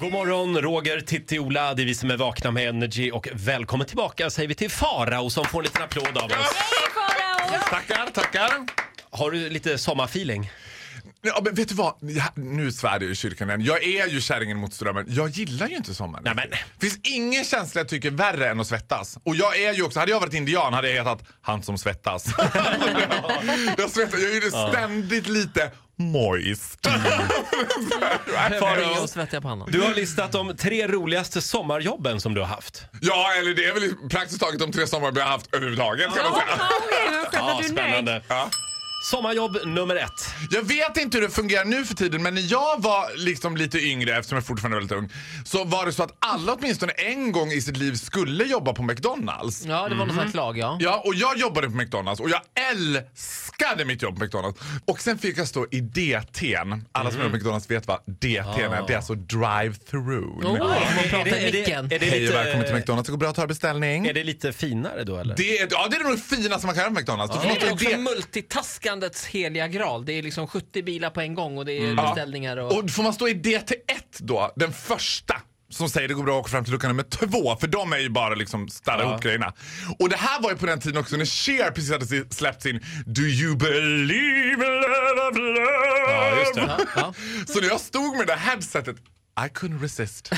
God morgon, Roger, Titti, Ola. Det är vi som är vakna med Energy. Och välkommen tillbaka säger vi till Farao som får en liten applåd av oss. Tackar, tackar. Har du lite sommarfeeling? Ja, men vet du vad? Ja, Nu svär jag i kyrkan igen. Jag är ju kärringen mot strömmen. Jag gillar ju inte sommaren. Nej, men. finns ingen känsla jag tycker värre än att svettas. Och jag är ju också, hade jag varit indian hade jag hetat han som svettas. jag svettas, jag är ju ständigt lite och svettiga pannan. Du har listat de tre roligaste sommarjobben som du har haft. ja, eller det är väl praktiskt taget de tre sommar vi har haft överhuvudtaget kan man säga. Ja, spännande. Ja. Sommarjobb nummer ett. Jag vet inte hur det fungerar nu för tiden men när jag var liksom lite yngre, eftersom jag fortfarande är väldigt ung, så var det så att alla åtminstone en gång i sitt liv skulle jobba på McDonalds. Ja, det var något sånt klag ja. Ja, och jag jobbade på McDonalds och jag älskade mitt jobb på McDonalds. Och sen fick jag stå i DT'n. Alla som jobbar på McDonalds vet vad DT'n är. Det är alltså drive-through. Oh, är det, är det Hej och lite, välkommen till McDonalds. Det går bra att ta beställning. Är det lite finare då eller? Det är, ja, det är nog det finaste man kan göra på McDonalds. Får Det är också det- multitaskandets heliga graal. Det är liksom 70 bilar på en gång och det är beställningar och... Och får man stå i DT1 då, den första som säger det går bra att åka fram till lucka nummer två för de är ju bara liksom ställa ihop grejerna. Och det här var ju på den tiden också när Cher precis hade släppt sin Do you believe in love? Ja, just det. Ja, ja. Så när jag stod med det här headsetet I couldn't resist.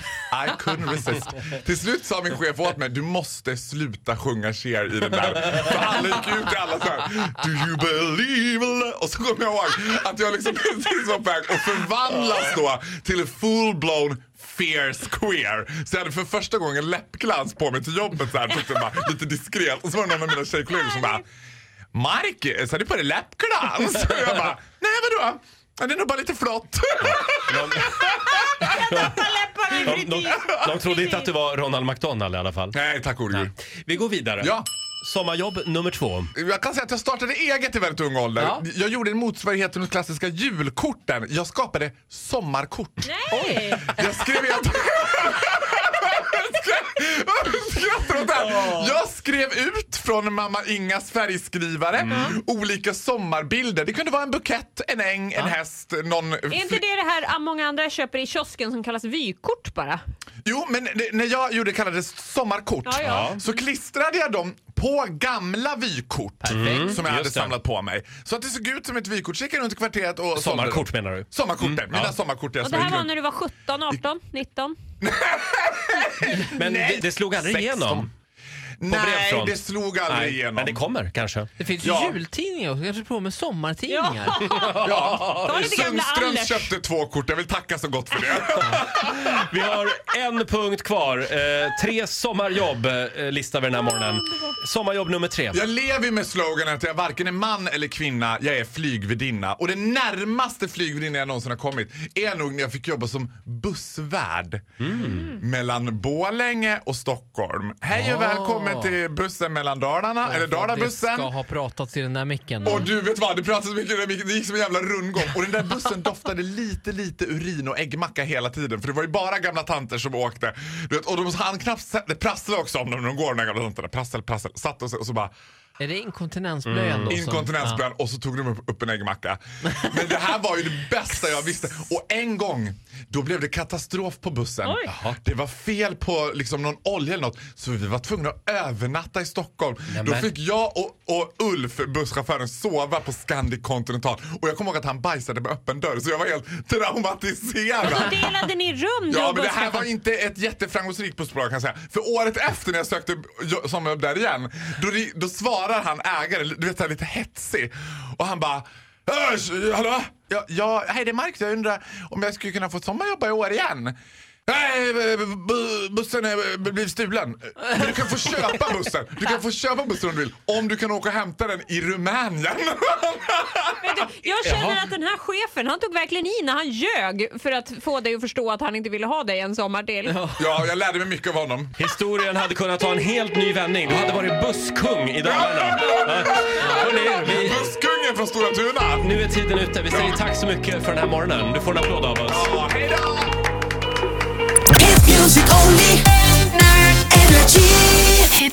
I couldn't resist. Till slut sa min chef åt mig, du måste sluta sjunga Cher i den där. För alla gick ut i alla så här, Do you believe in love? Och så kommer jag ihåg att jag liksom precis var på väg att förvandlas då till en full-blown fierce queer. Så jag hade för första gången läppglans på mig till jobbet så här, tyckte bara, lite diskret. Och så var det någon av mina tjejkollegor som bara Marcus, har du på dig läppglans? Och jag bara, nej vadå? Det är nog bara lite flott. De, de, de trodde inte att du var Ronald McDonald i alla fall. Nej, tack gode gud. Vi går vidare. Ja. Sommarjobb nummer två. Jag kan säga att jag startade eget i väldigt ung ålder. Ja. Jag gjorde en motsvarighet till de klassiska julkorten. Jag skapade sommarkort. Nej! Jag skrev helt... Jag skrev ut från mamma Ingas färgskrivare olika sommarbilder. Det kunde vara en bukett, en äng, en häst, någon... Är inte det det här många andra köper i kiosken som kallas vykort bara? Jo, men det, när jag gjorde det kallades sommarkort Ja, ja. så klistrade jag dem på gamla vykort som jag hade Mm, just det. samlat på mig. Så att det såg ut som ett vykort. Så gick jag runt i kvarteret och sålde Sommarkort dem. menar du? Sommarkorten, mina sommarkort. jag Och det här var när du var 17, 18, 19? Men det, det slog aldrig 16. igenom? Nej, brevfront. det slog aldrig Nej, igenom. men det kommer kanske. Det finns ju Ja. jultidningar också. Kanske prova med sommartidningar. Ja. Lite gamla Anders. köpte två kort. Jag vill tacka så gott för det. Vi har en punkt kvar. Eh, tre sommarjobb eh, listar vi den här morgonen. Sommarjobb nummer tre. Jag lever ju med sloganen att jag varken är man eller kvinna, jag är flygvärdinna. Och det närmaste flygvärdinna jag någonsin har kommit är nog när jag fick jobba som bussvärd mellan Borlänge och Stockholm. Hej och Ah. Välkommen till bussen mellan Dalarna, eller Det Dalabussen. ska ha pratats i den där micken. Och du vet vad, det pratades så mycket, det gick som en jävla rundgång. Och den där bussen doftade lite, lite urin och äggmacka hela tiden. För det var ju bara gamla tanter som åkte. Du vet, och de hann knappt det prasslade också om dem när de går de där gamla tanterna. Prassel, prassel. Satt och så, och så bara Är det inkontinensblöjan då? som- inkontinensblöjan och så tog de upp, upp en äggmacka. Men det här var ju det bästa jag visste. Och en gång, då blev det katastrof på bussen. Oj. Det var fel på liksom någon olja eller något. Så vi var tvungna att övernatta i Stockholm. Då fick jag och, och Ulf, busschauffören, sova på Scandic Continental. Och jag kommer ihåg att han bajsade med öppen dörr så jag var helt traumatiserad. Och så delade ni rum du Ja men det här var inte ett jätteframgångsrikt bussbolag kan jag säga. För året efter när jag sökte jo- sommarjobb där igen, då, då svarar han ägaren, du vet så här, lite hetsig. Och han bara "Hörs, Hallå? Ja, ja, hej det är Marcus, jag undrar om jag skulle kunna få sommarjobba i år igen? Nej, bu- bussen är blivit stulen. Men du kan få köpa bussen. Du kan få köpa bussen om du vill. Om du kan åka och hämta den i Rumänien. Du, jag känner att den här chefen, han tog verkligen i när han ljög för att få dig att förstå att han inte ville ha dig en sommar till. Ja, jag lärde mig mycket av honom. Historien hade kunnat ta en helt ny vändning. Du hade varit busskung i Dalarna. Ja. Hörrni, vi, Busskungen från Stora Tuna. nu är tiden ute. Vi säger tack så mycket för den här morgonen. Du får en applåd av oss.